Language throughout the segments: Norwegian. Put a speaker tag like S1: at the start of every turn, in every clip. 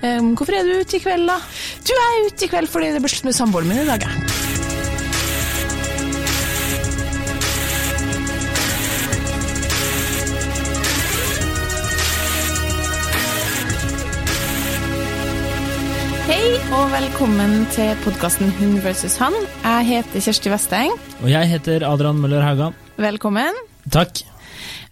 S1: Um, hvorfor er du ute i kveld, da? Du er ute i kveld fordi det ble slutt med samboeren min i dag, jeg. Hei og velkommen til podkasten Hun versus han. Jeg heter Kjersti Vesteng.
S2: Og jeg heter Adrian Møller Haugan.
S1: Velkommen.
S2: Takk.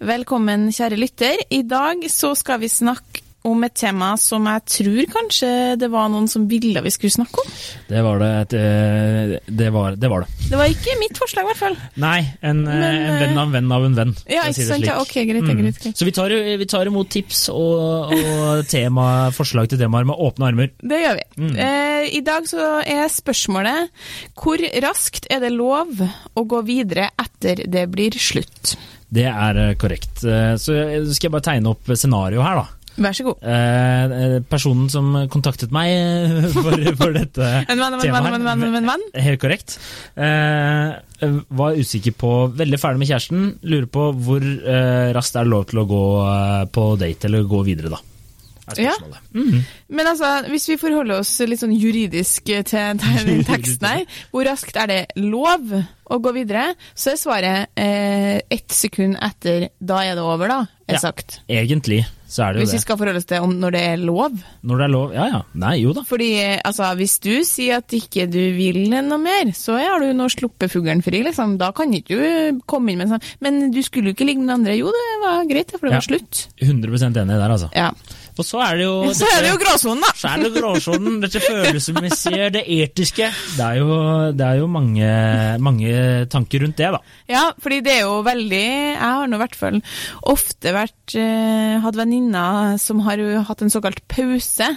S1: Velkommen, kjære lytter. I dag så skal vi snakke om et tema som jeg tror kanskje det var noen som ville vi skulle snakke om.
S2: Det var det. Et, eh, det, var, det var det.
S1: Det var ikke mitt forslag, i hvert fall.
S2: Nei, en, eh,
S1: Men,
S2: en venn av en venn av en venn.
S1: Ja, ikke sant? Ja, ok, greit, greit, greit, greit.
S2: Så vi tar, vi tar imot tips og, og tema, forslag til temaer med åpne armer.
S1: Det gjør vi.
S2: Mm.
S1: Eh, I dag så er spørsmålet hvor raskt er det lov å gå videre etter det blir slutt?
S2: Det er eh, korrekt. Så skal jeg bare tegne opp scenario her, da.
S1: Vær så god.
S2: Eh, eh, personen som kontaktet meg eh, for, for dette
S1: En venn,
S2: temaet
S1: venn, en venn.
S2: Helt korrekt. Eh, var usikker på Veldig ferdig med kjæresten. Lurer på hvor eh, raskt er det lov til å gå eh, på date, eller gå videre, da.
S1: Ja.
S2: Mm Mhm.
S1: Men altså, hvis vi forholder oss litt sånn juridisk til, til den teksten her, hvor raskt er det lov å gå videre? Så er svaret eh, ett sekund etter, da er det over, da, er
S2: Ja.
S1: sagt.
S2: Egentlig så er det jo
S1: Hvis vi skal forholde oss til om når det er lov.
S2: Når det er lov Ja ja. Nei, jo da.
S1: Fordi altså, hvis du sier at ikke du vil noe mer, så har du nå sluppet fuglen fri, liksom. Da kan ikke du komme inn med sånn Men du skulle jo ikke ligge med den andre. Jo, det var greit, for det
S2: Ja.
S1: var slutt.
S2: 100 enig der, altså.
S1: Ja.
S2: Og så er det jo
S1: Så er det jo gråsonen, da!
S2: Så er det gråsonen, dette følelsesmessige, det etiske. Det er jo, det er jo mange, mange tanker rundt det, da.
S1: Ja, fordi det er jo veldig Jeg har nå i hvert fall ofte vært eh, hatt venninner som har hatt en såkalt pause.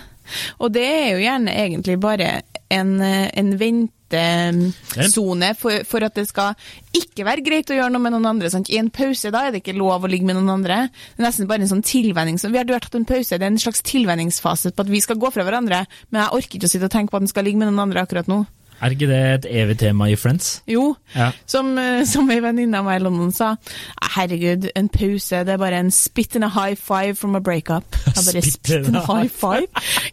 S1: Og det er jo gjerne egentlig bare en, en ventesone for, for at det skal ikke være greit å gjøre noe med noen andre. Sant? I en pause da er det ikke lov å ligge med noen andre. Det er nesten bare en sånn tilvenning. Så vi har, tatt en pause, det er en slags tilvenningsfase på at vi skal gå fra hverandre, men jeg orker ikke å sitte og tenke på at den skal ligge med noen andre akkurat nå.
S2: Er ikke det et evig tema i Friends?
S1: Jo,
S2: Ja.
S1: som, eh, som ei venninne av meg i London sa. Herregud, en pause, det er bare en spit and a high five from a breakup. Jeg bare,
S2: Spit
S1: and a high five?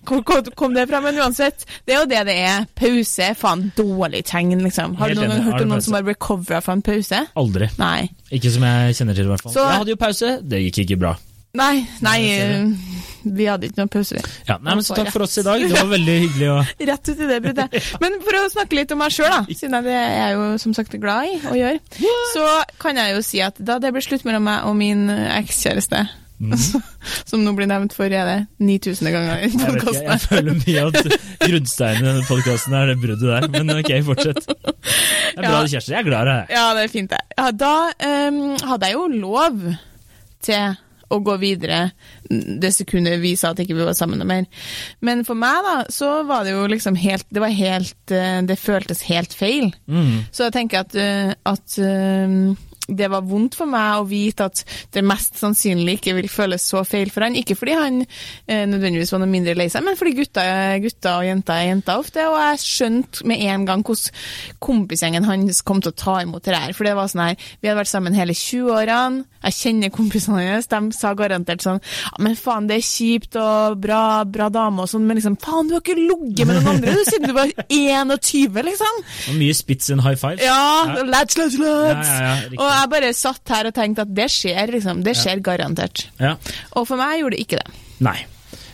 S1: Hvor kom det fra? Men uansett, det er jo det det er. Pause er faen dårlig tegn, liksom. Har du noen gang hørt om noen som har recovera fra en pause?
S2: Aldri.
S1: Nei.
S2: Ikke som jeg kjenner til, i hvert fall.
S1: Så-
S2: jeg hadde jo pause, det gikk ikke bra.
S1: Nei, nei, eh, vi hadde ikke noen pause.
S2: Ja, nei, men så Takk for oss i dag, det var veldig hyggelig å
S1: Rett ut i det bruddet. Men for å snakke litt om meg sjøl, siden jeg er jo som sagt glad i å gjøre, så kan jeg jo si at da det ble slutt mellom meg og min ekskjæreste ekskjæreste, som nå blir nevnt for er det 9000 ganger i
S2: podkasten. Jeg, jeg føler mye at grunnsteinen i denne podkasten er det bruddet der, men ok, fortsett. Det er bra,
S1: Ja.
S2: Kjersti. Jeg er glad i deg.
S1: Ja, det er fint, det. Ja, da um, hadde jeg jo lov til å gå videre det sekundet vi sa at ikke vi var sammen noe mer. Men for meg, da, så var det jo liksom helt Det var helt eh, Det føltes helt feil.
S2: Mm.
S1: Så jeg tenker at, eh, at eh, det var vondt for meg å vite at det mest sannsynlig ikke vil føles så feil for han. Ikke fordi han eh, nødvendigvis var noe mindre lei seg, men fordi gutter er gutter og jenter er jenter ofte. Og jeg skjønte med en gang hvordan kompisgjengen hans kom til å ta imot det her. For det var sånn her, vi hadde vært sammen hele 20-årene, jeg kjenner kompisene hans, de sa garantert sånn men faen, det er kjipt og bra, bra dame og sånn, men liksom faen, du har ikke ligget med noen andre du, siden du var 21, liksom.
S2: Og mye spits and high fives.
S1: Ja,
S2: Ja.
S1: lads, lads, lads!
S2: Ja, ja, ja,
S1: jeg bare satt her og tenkte at det skjer, liksom. Det skjer garantert.
S2: Ja.
S1: Og for meg gjorde det ikke det.
S2: Nei.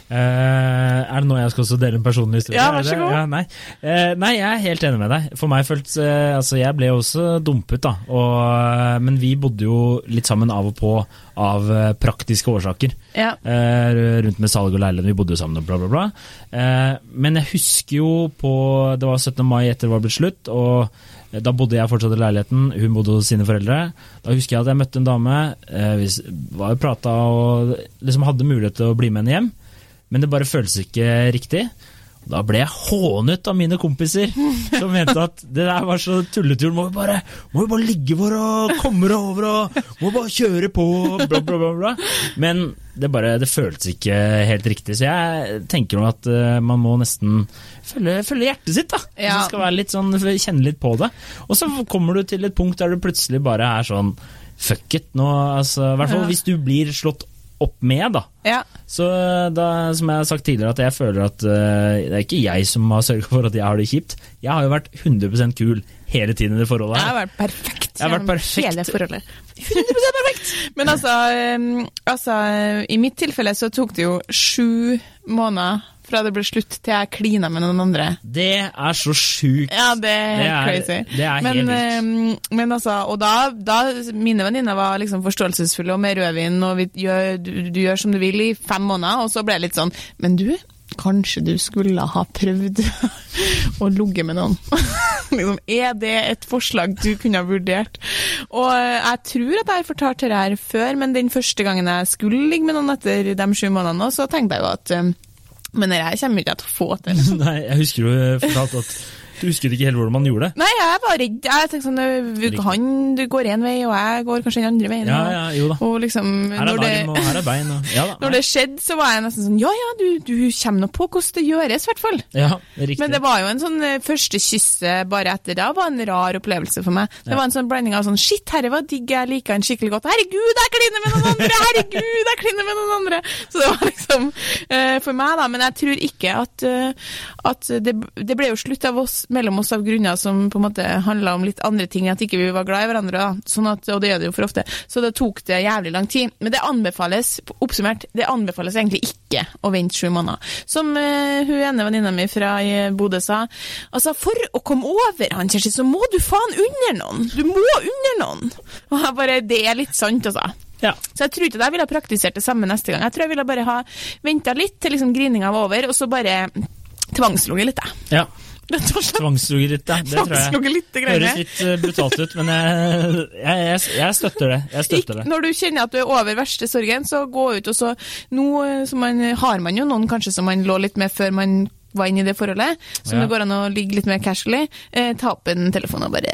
S2: Uh, er det nå jeg skal også dele en personlig historie?
S1: Ja, vær så god.
S2: Ja, nei. Uh, nei, jeg er helt enig med deg. For meg føltes uh, Altså, jeg ble jo også dumpet, da. Og, men vi bodde jo litt sammen av og på av praktiske årsaker.
S1: Ja.
S2: Rundt med salg og leilighet, vi bodde jo sammen og bla, bla, bla. Men jeg husker jo på Det var 17. mai etter det var blitt slutt, og da bodde jeg fortsatt i leiligheten, hun bodde hos sine foreldre. Da husker jeg at jeg møtte en dame, eh, vi var jo prata og liksom hadde mulighet til å bli med henne hjem, men det bare føltes ikke riktig. Da ble jeg hånet av mine kompiser, som mente at det der var så tulletur. Må vi bare, må vi bare ligge hvor og komme over og må vi bare kjøre på bla, bla, bla, bla. Men det, bare, det føltes ikke helt riktig. Så jeg tenker nå at eh, man må nesten følge, følge hjertet sitt, da.
S1: Ja.
S2: Så skal være litt sånn, kjenne litt på det. Og så kommer du til et punkt der du plutselig bare er sånn Fuck it. Nå, altså, I hvert fall
S1: Ja.
S2: hvis du blir slått opp med, da.
S1: Ja.
S2: Så da, som jeg har sagt tidligere, at jeg føler at uh, det er ikke jeg som har sørga for at jeg har det kjipt. Jeg har jo vært 100% kul hele tiden i det forholdet
S1: Jeg har vært perfekt
S2: Jeg har vært perfekt.
S1: hele forholdet. 100% perfekt! Men altså, um, altså, i mitt tilfelle så tok det jo sju måneder fra det ble slutt til jeg klina med noen andre.
S2: Det er så sjukt.
S1: Ja, det er
S2: Det
S1: helt
S2: er-
S1: crazy.
S2: det er
S1: men,
S2: helt vilt.
S1: um, men altså, og da, da Mine venninner var liksom forståelsesfulle og med rødvin, og vi du, du gjør som du vil i fem måneder, og så ble det litt sånn Men du, kanskje du skulle ha prøvd å ligge med noen? liksom, er det et forslag du kunne ha vurdert? Og eh, jeg tror at jeg har fortalt det her før, men den første gangen jeg skulle ligge med noen etter de sju månedene, så tenkte jeg jo at um, men det her kommer ikke jeg til å få til.
S2: Nei, jeg husker du fortalte at du husket ikke helt hvordan man gjorde det.
S1: Nei, jeg var redd. Jeg tenkte sånn, Han du går én vei, og jeg går kanskje den andre veien.
S2: Ja, ja, jo da.
S1: Og liksom,
S2: Her er
S1: når det,
S2: og her er bein. Og, ja da.
S1: når det skjedde, så var jeg nesten sånn Ja ja, du, du kommer nå på hvordan det gjøres, i hvert fall.
S2: Ja, riktig.
S1: Men det var jo en sånn øh, første kysset bare etter det var en rar opplevelse for meg. Det var en sånn blanding av sånn Shit, herre var digg, jeg liker han skikkelig godt. Herregud, jeg kliner med noen andre! Herregud, jeg kliner med noen andre! Så det var liksom uh, for meg, da. Men jeg tror ikke at, uh, at det, det ble jo slutt av oss, mellom oss av grunner som på en måte handla om litt andre ting, at ikke vi var glad i hverandre. Da. Sånn at, og det gjør det jo for ofte. Så det tok det jævlig lang tid. Men det anbefales, oppsummert, det anbefales egentlig ikke å vente sju måneder. Som uh, hun ene venninna mi fra eh, Bodø sa, altså for å komme over han, Kjersti, så må du faen under noen! Du må under noen! Og jeg bare, det er litt sant, altså.
S2: Ja.
S1: Så jeg tror ikke jeg ville ha praktisert det samme neste gang. Jeg tror jeg ville bare ha venta litt til liksom grininga var over, og så bare tvangsligget litt, jeg.
S2: ja. Ja. Det tror jeg. Høres litt eh, brutalt ut, men jeg, jeg, jeg, jeg støtter det. Støtter det.
S1: når du kjenner at du er over verste sorgen, så gå ut og så Nå eh, så man, har man jo noen kanskje som man lå litt med før man var inne i det forholdet, som
S2: Ja.
S1: det går an å ligge litt mer casually. Eh, ta opp en telefon og bare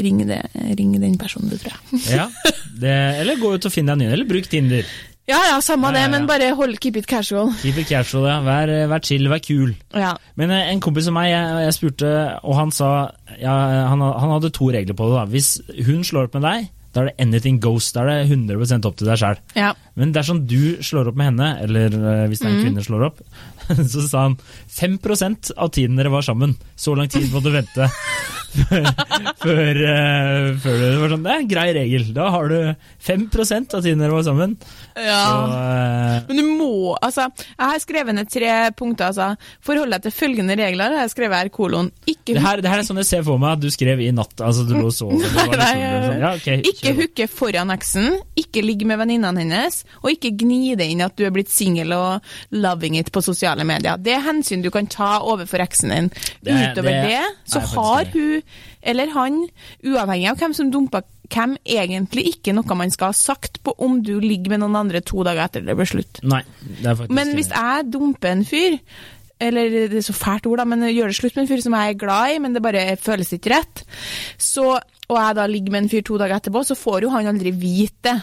S1: ring, det, ring den personen du tror.
S2: Ja, det, eller gå ut og finn deg en ny, eller bruk Tinder.
S1: Ja ja, samme det, men bare hold, keep it casual.
S2: Keep it casual, ja. Vær, vær chill, vær kul.
S1: Ja.
S2: Men eh, en kompis av meg, jeg, jeg spurte, og han sa ja, han, han hadde to regler på det. da. Hvis hun slår opp med deg, da er det anything goes. Da er det 100% opp til deg sjæl.
S1: ja.
S2: Men dersom du slår opp med henne, eller eh, hvis det er en kvinne slår opp, så sa han 5 av tiden dere var sammen. Så lang tid må du vente. før, før, eh, før det var sånn, det er en grei regel. Da har du 5% av tiden dere var sammen.
S1: ja.
S2: Så, uh...
S1: Men du må, altså Jeg har skrevet ned tre punkter. altså Forhold deg til følgende regler. Jeg har skrevet her kolon. Ikke,
S2: det, her, det her er sånn jeg ser for meg at du skrev i natt. Altså du lå og sov. var
S1: Nei,
S2: liksom sånn, ja, okay,
S1: ikke hooke foran eksen, ikke ligge med venninnene hennes, og ikke gni det inn at du er blitt singel og loving it på sosiale medier. Det er hensyn du kan ta overfor eksen din.
S2: Det er-
S1: Utover
S2: det
S1: det, så
S2: nei,
S1: har hun eller han, uavhengig av hvem som dumpa hvem, egentlig ikke noe man skal ha sagt på om du ligger med noen andre to dager etter det ble slutt.
S2: Nei, det er faktisk
S1: Men hvis jeg dumper en fyr, eller det er så fælt ord, da, men gjør det slutt med en fyr som jeg er glad i, men det bare føles ikke rett, så, og jeg da ligger med en fyr to dager etterpå, så får jo han aldri vite det.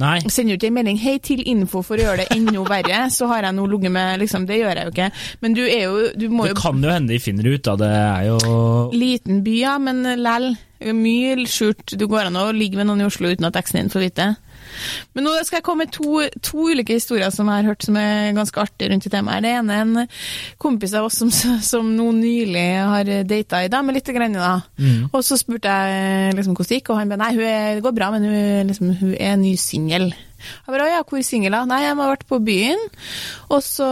S2: Nei,
S1: Sender jo ikke en melding 'hei til info' for å gjøre det enda verre, så har jeg nå ligget med liksom, Det gjør jeg jo ikke. Men du er jo Du må
S2: det
S1: jo
S2: kan jo hende de finner ut, da. Det er jo
S1: Liten by, ja, men lell. Mye skjult. Du går an å ligge med noen i Oslo uten at eksen din får vite. Men nå skal jeg komme med to, to ulike historier som jeg har hørt som er ganske artige rundt i temaet. Det ene er en kompis av oss som, som nå nylig har data ei dame litt. Grann, da.
S2: Mm.
S1: Og så spurte jeg liksom hvordan det gikk, og han ba nei, hun er, det går bra, men hun, liksom, hun er ny singel. Jeg bare, ja, hvor singel da? Nei, jeg har vært på byen, og så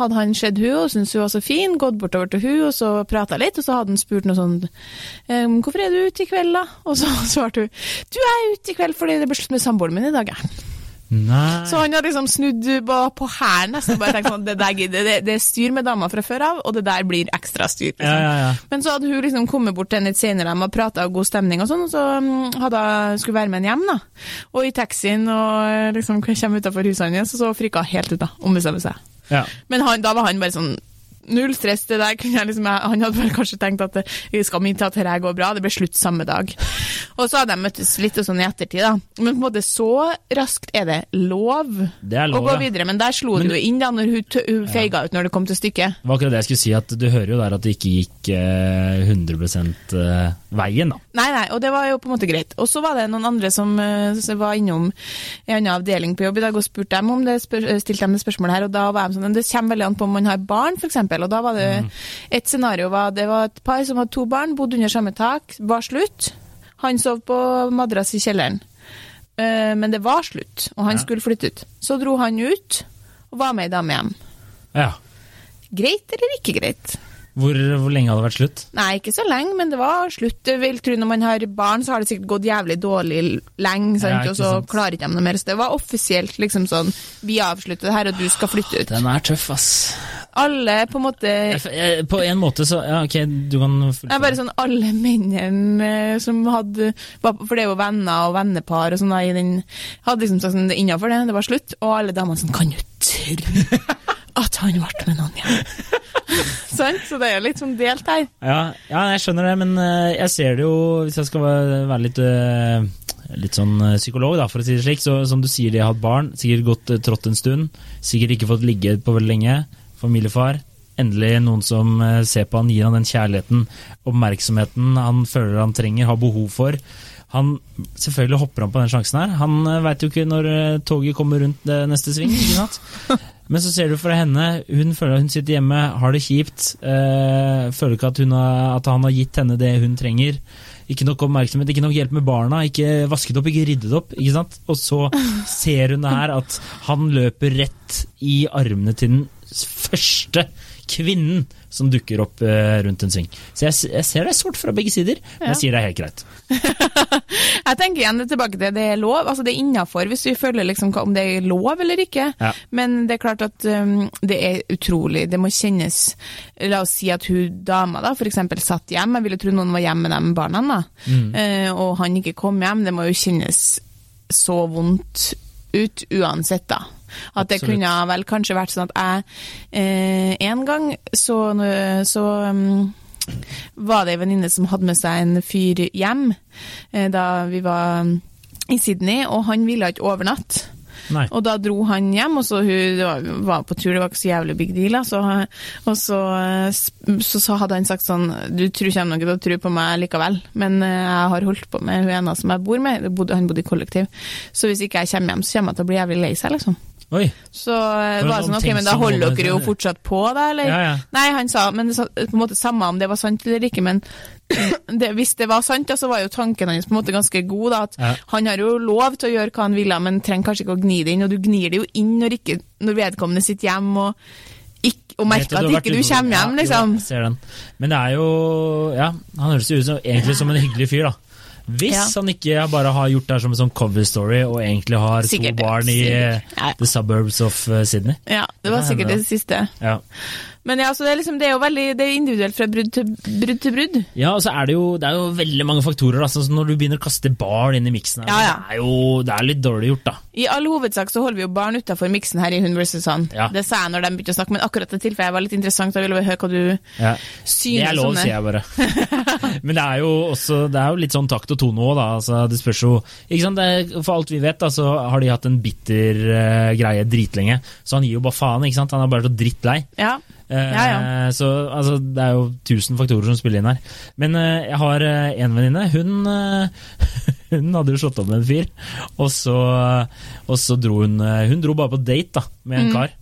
S1: hadde han sett hun og syntes hun var så fin, gått bortover til hun, og så jeg litt, og så hadde han spurt noe sånn, «Ehm, hvorfor er du ute i kveld da? Og så svarte hun, du er ute i kveld fordi det ble slutt med samboeren min i dag, jeg.
S2: Nei.
S1: Så han hadde liksom snudd på, på hælen nesten, bare tenkt sånn, det, der, det, det er styr med damer fra før av, og det der blir ekstra styr. Liksom.
S2: Ja, ja, ja.
S1: Men så hadde hun liksom kommet bort til litt senere og prata og god stemning og sånn, og så mm, hadde hun skulle være med henne hjem, da. Og i taxien og liksom kommer utafor huset hans, og så frika helt ut, da. Ombestemmer seg.
S2: ja.
S1: Men han, da var han bare sånn null stress. Det der kunne jeg liksom, jeg- Han hadde vel kanskje tenkt at det skal mye til at dette går bra. Det ble slutt samme dag. Og så hadde de møttes litt og sånn i ettertid, da. Men på en måte så raskt er det lov,
S2: Det er lov,
S1: å gå videre. Men der slo
S2: Men
S1: du inn da når hun, hun feiga ut når det kom til stykket.
S2: Det var akkurat det jeg skulle si, at du hører jo der at det ikke gikk eh, 100 eh, veien, da.
S1: Nei, nei, og det var jo på en måte greit. Og så var det noen andre som, eh, var innom en annen avdeling på jobb i dag og spurte dem om det, stilte dem det spørsmålet her, og da var de sånn, det kommer veldig an på om man har barn, for eksempel. Og da var det et scenario, var, det var et par som hadde to barn, bodde under samme tak, var slutt. Han sov på madrass i kjelleren. Eh, men det var slutt, og han
S2: Ja.
S1: skulle flytte ut. Så dro han ut, og var med ei dame hjem.
S2: Ja.
S1: Greit eller ikke greit?
S2: Hvor, hvor lenge hadde det vært slutt?
S1: Nei, ikke så lenge, men det var slutt. Jeg vil tro Når man har barn, så har det sikkert gått jævlig dårlig lenge, sant?
S2: Ja,
S1: og så
S2: sant.
S1: klarer ikke de noe mer. Så det var offisielt liksom sånn Vi avslutter det her, og du skal flytte ut.
S2: Den er tøff, ass.
S1: Alle på en måte
S2: jeg, på en måte så Ja, ok, du kan
S1: fullføre. bare sånn alle mennene eh, som hadde For det er jo venner og vennepar og sånn da, i den Hadde liksom sånn, det innafor det, det var slutt. Og alle damene sånn Kan du tro at han ble med noen igjen? Sant? Så det er jo litt sånn delt her.
S2: Ja, ja, jeg skjønner det, men eh, jeg ser det jo Hvis jeg skal være litt eh, Litt sånn eh, psykolog, da, for å si det slik. Så som du sier, de har hatt barn. Sikkert gått eh, trått en stund. Sikkert ikke fått ligge på veldig lenge. Familiefar. Endelig noen som eh, ser på han, gir han den kjærligheten, oppmerksomheten han føler han trenger, har behov for. Han selvfølgelig hopper han på den sjansen her. Han uh, veit jo ikke når eh, toget kommer rundt neste sving. ikke sant? Men så ser du fra henne, hun føler at hun sitter hjemme, har det kjipt. Øh, føler ikke at, hun har, at han har gitt henne det hun trenger. Ikke nok oppmerksomhet, ikke nok hjelp med barna, ikke vasket opp, ikke ryddet opp. ikke sant? Og så ser hun det her, at han løper rett i armene til den første kvinnen som dukker opp eh, rundt en sving. Så jeg, jeg ser det sort fra begge sider, men jeg sier det er helt greit.
S1: Jeg tenker igjen tilbake til det er lov. Altså det er innafor hvis vi føler liksom om det er lov eller ikke.
S2: Ja.
S1: Men det er klart at um, det er utrolig. Det må kjennes La oss si at hun dama da eksempel satt hjem. Jeg ville tro noen var hjemme med de barna, da.
S2: Mm.
S1: uh, og han ikke kom hjem. Det må jo kjennes så vondt ut uansett, da. At det kunne vel kanskje vært sånn at jeg eh, en gang så, så um, var det ei venninne som hadde med seg en fyr hjem eh, da vi var um, i Sydney, og han ville ikke overnatte.
S2: Nei.
S1: Og da dro han hjem, og så hun var, på tur, det var ikke så jævlig big deal. Altså. Og så, eh, så, så hadde han sagt sånn Du tror kommer nok til å tro på meg likevel, men eh, jeg har holdt på med hun ene som jeg bor med. Han bodde i kollektiv. Så hvis ikke jeg kommer hjem, så kommer jeg til å bli jævlig lei seg, liksom.
S2: Oi.
S1: Så eh, var det sånn, ok, men da holder dere jo fortsatt på, da, eller?
S2: Ja, ja.
S1: Nei, han sa, men på en måte samme om det var sant eller ikke, men det, hvis det var sant, da, så var jo tanken hans på en måte ganske god, da, at
S2: Ja.
S1: han har jo lov til å gjøre hva han ville, men trenger kanskje ikke å gni det inn, og du gnir det jo inn når, ikke, når vedkommende sitter hjemme og, ikke, og merker at ikke du kommer hjem,
S2: Ja,
S1: liksom.
S2: jo, ser den. Men det er jo Ja, han høres jo ut som, egentlig som en hyggelig fyr, da. Hvis
S1: Ja.
S2: han ikke bare har gjort det her som en sånn cover story, og egentlig har
S1: Sikkert
S2: to barn i
S1: sikkert.
S2: eh,
S1: Ja.
S2: the suburbs of eh, Sydney.
S1: Ja, det var sikkert det siste.
S2: Ja.
S1: Men ja, så det er liksom, det er jo veldig, det er individuelt fra brudd til brudd. Til brudd.
S2: ja, og så er det jo, det er jo veldig mange faktorer. Sånn når du begynner å kaste barn inn i miksen, her,
S1: Ja, ja.
S2: det er jo det er litt dårlig gjort, da.
S1: I all hovedsak så holder vi jo barn utafor miksen her i Hun vs. Han.
S2: Ja.
S1: Det sa jeg når de begynte å snakke, men akkurat det tilfellet var litt interessant. Jeg ville høre hva du
S2: Ja.
S1: synes
S2: Det er lov,
S1: sånne.
S2: sier jeg bare. Men det er jo også Det er jo litt sånn takt og tone òg, da. Altså, det spørs jo ikke sant? Det For alt vi vet, da, så har de hatt en bitter uh, greie dritlenge. Så han gir jo bare faen. ikke sant? Han er bare så drittlei.
S1: Ja.
S2: Eh,
S1: Ja, ja.
S2: Så altså, det er jo tusen faktorer som spiller inn her. Men eh, jeg har eh, en venninne. Hun, hun hadde jo slått opp med en fyr, og så, og så dro hun Hun dro bare på date da, med en
S1: Mm.
S2: kar.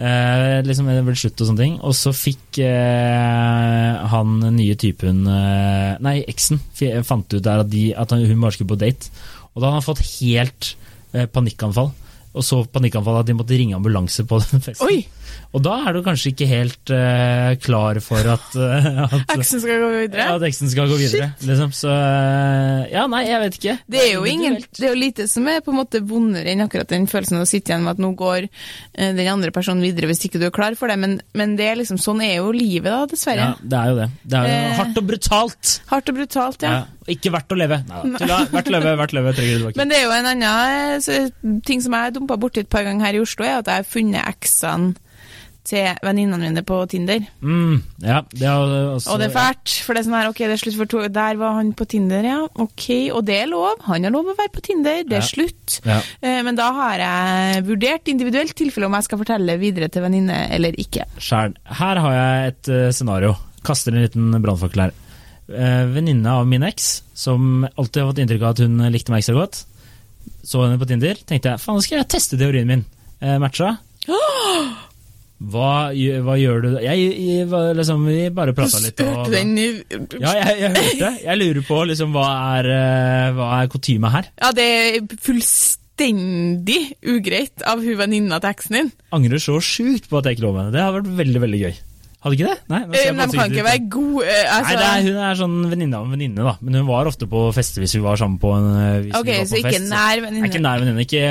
S2: Eh, liksom ble slutt og sånne ting. Og så fikk eh, han nye typen eh, Nei, eksen fant ut der at, de, at hun bare skulle på date. Og da hadde han fått helt eh, panikkanfall. Og så panikkanfall at de måtte ringe ambulanse på den festen.
S1: Oi!
S2: Og da er du kanskje ikke helt uh, klar for at,
S1: Eksen skal gå videre.
S2: Ja, at eksen skal gå videre. Liksom. Så uh, ja, nei, jeg vet ikke.
S1: Det er jo ingen, det er jo lite som er på en måte vondere enn akkurat den følelsen av å sitte igjen med at nå går uh, den andre personen videre hvis ikke du er klar for det, men, men det er liksom, sånn er jo livet da, dessverre.
S2: Ja, det er jo det. Det er jo hardt og brutalt.
S1: Hardt og brutalt, ja.
S2: Ja. Ikke verdt å leve. Nei. Tulla. Verdt å leve, verdt å leve. Trenger du tilbake.
S1: Men det er jo en annen ting som jeg har dumpa borti et par ganger her i Oslo, er at jeg har funnet eksene til venninnene mine på Tinder.
S2: Mm, ja, det også,
S1: Og det er fælt, for det er sånn her, ok, det er slutt for to Der var han på Tinder, ja. Ok, og det er lov. Han har lov å være på Tinder, det er
S2: Ja.
S1: slutt.
S2: Ja.
S1: Eh, Men da har jeg vurdert individuelt tilfelle om jeg skal fortelle videre til venninne eller ikke.
S2: Sjæl. Her har jeg et eh, scenario. Kaster en liten brannfakkel her. Uh, Venninne av min eks, som alltid har fått inntrykk av at hun likte meg ekstra godt, så henne på Tinder, tenkte jeg faen, nå skal jeg teste teorien min. Uh, matcha. Hva, hva gjør du Jeg, jeg, liksom, Vi bare prata litt. og-
S1: den i
S2: Ja, jeg, jeg hørte. Jeg lurer på liksom, hva er, eh, hva er kutyme her.
S1: Ja, det er fullstendig ugreit av hun venninna til eksen din.
S2: Angrer så sjukt på at jeg ikke lå med henne. Det har vært veldig veldig gøy. Hadde ikke det? Nei, ser
S1: Eh, De kan ikke
S2: ut.
S1: være gode altså.
S2: Nei, er, Hun er sånn venninne av en venninne, da. Men hun var ofte på fester hvis vi var sammen på en eh, hvis
S1: Ok,
S2: vi var på
S1: så ikke
S2: fest,
S1: nær
S2: Nei,
S1: venninne.
S2: ikke nær venninne. Ikke,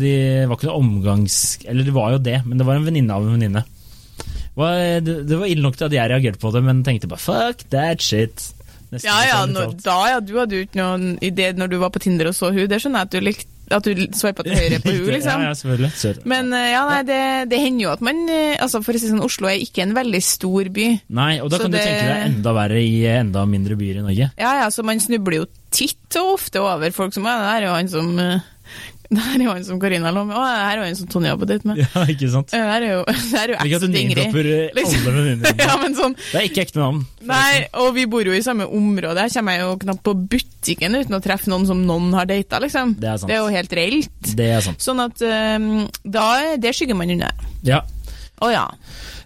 S2: de var ikke noe omgangs... Eller det var jo det, men det var en venninne av en venninne. Det var- Det det var ille nok til at jeg reagerte på det, men tenkte bare fuck that shit. Nesten
S1: Ja, ja,
S2: når,
S1: da ja, du hadde jo ikke noen idé når du var på Tinder og så hun, det skjønner jeg at du likte at du sveipa til høyre på henne, liksom.
S2: Ja, ja, selvfølgelig. Søt.
S1: Men eh, ja, nei, det, det hender jo at man eh, altså For å si sånn, Oslo er ikke en veldig stor by.
S2: Nei, og da
S1: kan
S2: kan du tenke deg enda verre i enda mindre byer i Norge.
S1: Ja, ja, så man snubler jo titt og ofte over folk som ja, Det og er jo han som eh, Det her er jo han som Karina lå med. Å, det her er jo han som Tonje på date med.
S2: Ja, ikke sant?
S1: Det her er jo, det her er jo eksen til Ingrid.
S2: eh,
S1: Liksom.
S2: alle.
S1: Ja, men sånn
S2: Det er ikke ekte navn.
S1: Nei, og vi bor jo i samme område. Her kommer jeg jo knapt på butikken uten å treffe noen som noen har data, liksom.
S2: Det er sant.
S1: jo helt reelt.
S2: Det er sant.
S1: Sånn at um, da Det skygger man unna.
S2: Ja,
S1: Å ja.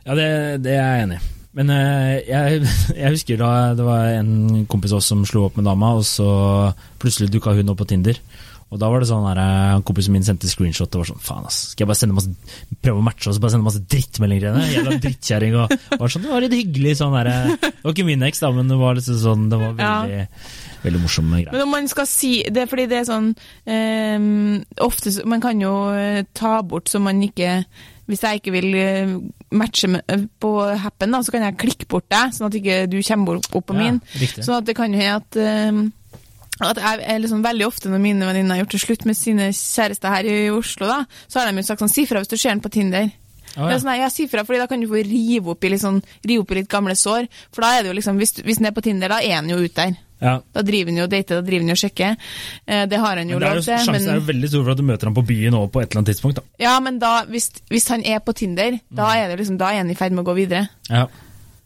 S2: Ja, det, det er jeg enig i. Men eh, jeg, jeg husker da det var en kompis av oss som slo opp med dama, og så plutselig dukka hun opp på Tinder. Og da var det sånn her, eh, Kompisen min sendte screenshot og var sånn Faen, ass. Skal jeg bare sende masse, prøve å matche og bare sende masse drittmeldinger til henne? Jævla drittkjerring. Og var sånn, det var litt hyggelig sånn her eh, Det var ikke min eks, da, men det var litt sånn Det var veldig, veldig morsomme greier.
S1: Men om man skal si Det er fordi det er sånn eh, Ofte Man kan jo eh, ta bort så man ikke Hvis jeg ikke vil matche med, på happen, da, så kan jeg klikke bort deg, sånn at ikke du kommer opp på min.
S2: Ja.
S1: Sånn at det kan jo hende at eh, at jeg, liksom veldig ofte Når mine venninner har gjort det slutt med sine kjærester her i Oslo, da, så har de jo sagt sånn Si fra hvis du ser den på Tinder. Oh,
S2: ja.
S1: sånn, ja, si fra, fordi Da kan du få rive opp, i litt sånn, rive opp i litt gamle sår. For da er det jo liksom, Hvis, hvis den er på Tinder, da er han jo ute der.
S2: Ja.
S1: Da driver han jo og dater, da driver han jo og sjekker. Eh, det har han jo
S2: Men det
S1: lov til.
S2: sjansen er jo veldig stor for at du møter ham på byen òg på et eller annet tidspunkt. da.
S1: ja, men da, hvis, hvis han er på Tinder, da
S2: Mm.
S1: er det liksom, da er han i ferd med å gå videre.
S2: Ja,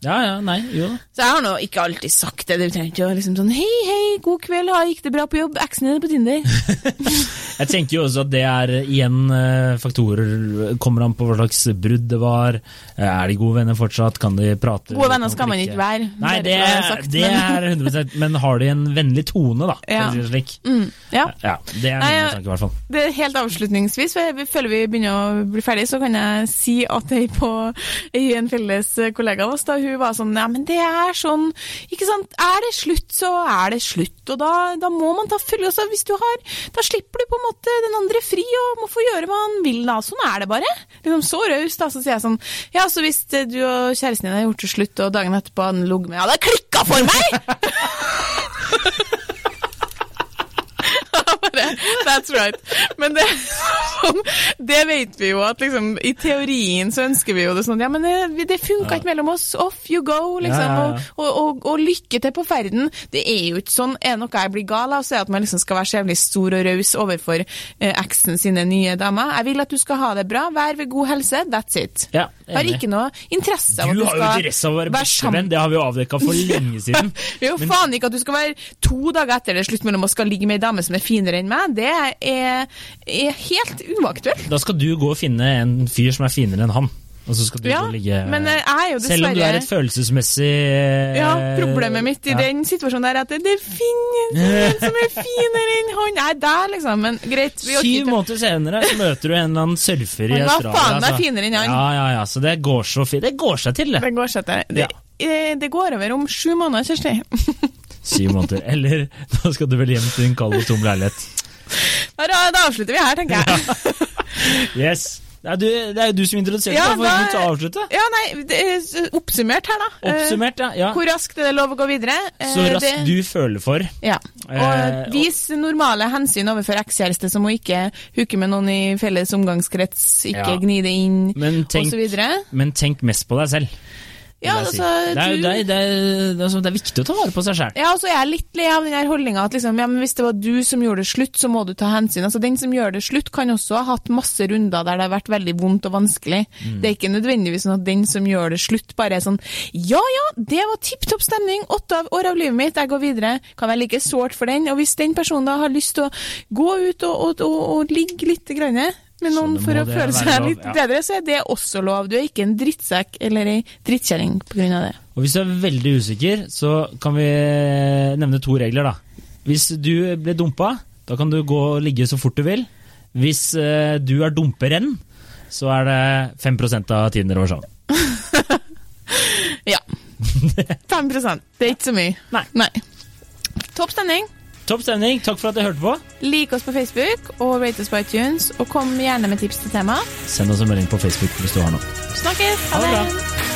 S2: ja, ja nei, jo da.
S1: Så jeg har nå ikke alltid sagt det. Du trenger ikke å liksom sånn Hei, hei, god kveld, ha, gikk det bra på jobb? Eksen din er på Tinder.
S2: Jeg tenker jo også at det er igjen eh, faktorer Kommer an på hva slags brudd det var. Eh, Er de gode venner fortsatt? Kan de prate?
S1: Gode venner skal man ikke være.
S2: Nei, det,
S1: sagt,
S2: det er 100 Men har de en vennlig tone, da?
S1: Ja.
S2: si det slik?
S1: Mm, ja.
S2: Ja, det er min tanke, i hvert fall.
S1: Det er helt avslutningsvis, for jeg føler vi begynner å bli ferdig, så kan jeg si at ei på en felles kollega av oss, da, hun var sånn Ja, men det er sånn Ikke sant, er det slutt, så er det slutt, og da, da må man ta følge Altså, Hvis du har Da slipper du på en måte den andre fri og må få gjøre hva han vil, da. Sånn er det bare. Liksom så raust, da. Så sier jeg sånn Ja, så hvis eh, du og kjæresten din har gjort det slutt, og dagen etterpå han ligget med Ja, det klikka for meg! That's right. Men det, sånn, det vet vi jo at liksom, i teorien så ønsker vi jo det sånn Ja, men det, det funka ikke mellom oss. Off you go, liksom.
S2: Ja, ja.
S1: Og, og, og, og lykke til på ferden. Det er jo ikke sånn. Er det noe jeg blir gal av, så er det at man liksom skal være så jævlig stor og raus overfor eh, eksen sine nye damer. Jeg vil at du skal ha det bra. Vær ved god helse. That's it.
S2: Ja,
S1: har ikke noe interesse av at
S2: Du
S1: du
S2: har jo interesse av å være
S1: være
S2: bestevenn, det har vi jo avdekka for lenge siden.
S1: Det er jo faen ikke at du skal være to dager etter det slutt mellom å skal ligge med ei dame som er finere enn meg. Det er, er helt uaktuelt.
S2: Da skal du gå og finne en fyr som er finere enn han. Og så skal du
S1: Ja,
S2: ligge
S1: men jeg er jo
S2: Selv om du er et følelsesmessig eh,
S1: ja, Problemet mitt i
S2: ja.
S1: den situasjonen der er at det, finnes en som er finere enn han. Er der, liksom. Men greit. Vi
S2: Syv måneder senere så møter du en eller annen surfer i
S1: Han var faen meg
S2: altså.
S1: finere enn han.
S2: Ja, ja, ja, så det går så fint. Det går seg til, det.
S1: Det går seg til. Det, eh, det går over om sju måneder, Kjersti.
S2: Syv måneder. Eller nå skal du vel hjem til en kald og tom leilighet.
S1: Da, da avslutter vi her, tenker jeg.
S2: Yes. Det er, du, det er jo du som introduserte
S1: Ja, da-
S2: til å avslutte?
S1: Ja, nei, det er oppsummert her, da. Eh,
S2: Oppsummert, ja. ja.
S1: Hvor raskt er det lov å gå videre? Eh,
S2: Så raskt
S1: det-
S2: du føler for.
S1: Ja.
S2: Eh,
S1: Og vis normale hensyn overfor ekskjæreste, som å ikke hooke med noen i felles omgangskrets, ikke
S2: Ja.
S1: gni det inn, osv.
S2: men tenk mest på deg selv.
S1: Ja,
S2: si.
S1: altså,
S2: det, er,
S1: du-
S2: det, er, det, er, det, er, sånn- det er viktig å ta vare på seg sjøl.
S1: Ja, altså, jeg er litt lei av den holdninga at liksom, ja, men hvis det var du som gjorde det slutt, så må du ta hensyn. Altså, Den som gjør det slutt, kan også ha hatt masse runder der det har vært veldig vondt og vanskelig.
S2: Mm.
S1: Det er ikke nødvendigvis sånn at den som gjør det slutt, bare er sånn Ja ja, det var tipp topp stemning, åtte av år av livet mitt, jeg går videre. Kan være like sårt for den. Og hvis den personen da har lyst til å gå ut og, og, og, og ligge litt grann med noen for å føle seg
S2: lov,
S1: litt
S2: ja.
S1: bedre, så er det også lov. Du er ikke en drittsekk eller ei drittkjerring av det.
S2: Og hvis du er veldig usikker, så kan vi nevne to regler, da. Hvis du blir dumpa, da kan du gå og ligge så fort du vil. Hvis eh, du er dumperen, så er det 5 av tiden dere var sammen.
S1: Ja. 5 Det er ikke så mye.
S2: Nei.
S1: Topp stemning.
S2: Topp stemning. Takk for at dere hørte på.
S1: Lik oss på Facebook og rate oss på iTunes, og kom gjerne med tips til tema.
S2: Send oss en melding på Facebook hvis du har noe.
S1: Snakkes!
S2: Ha det Ha
S1: det!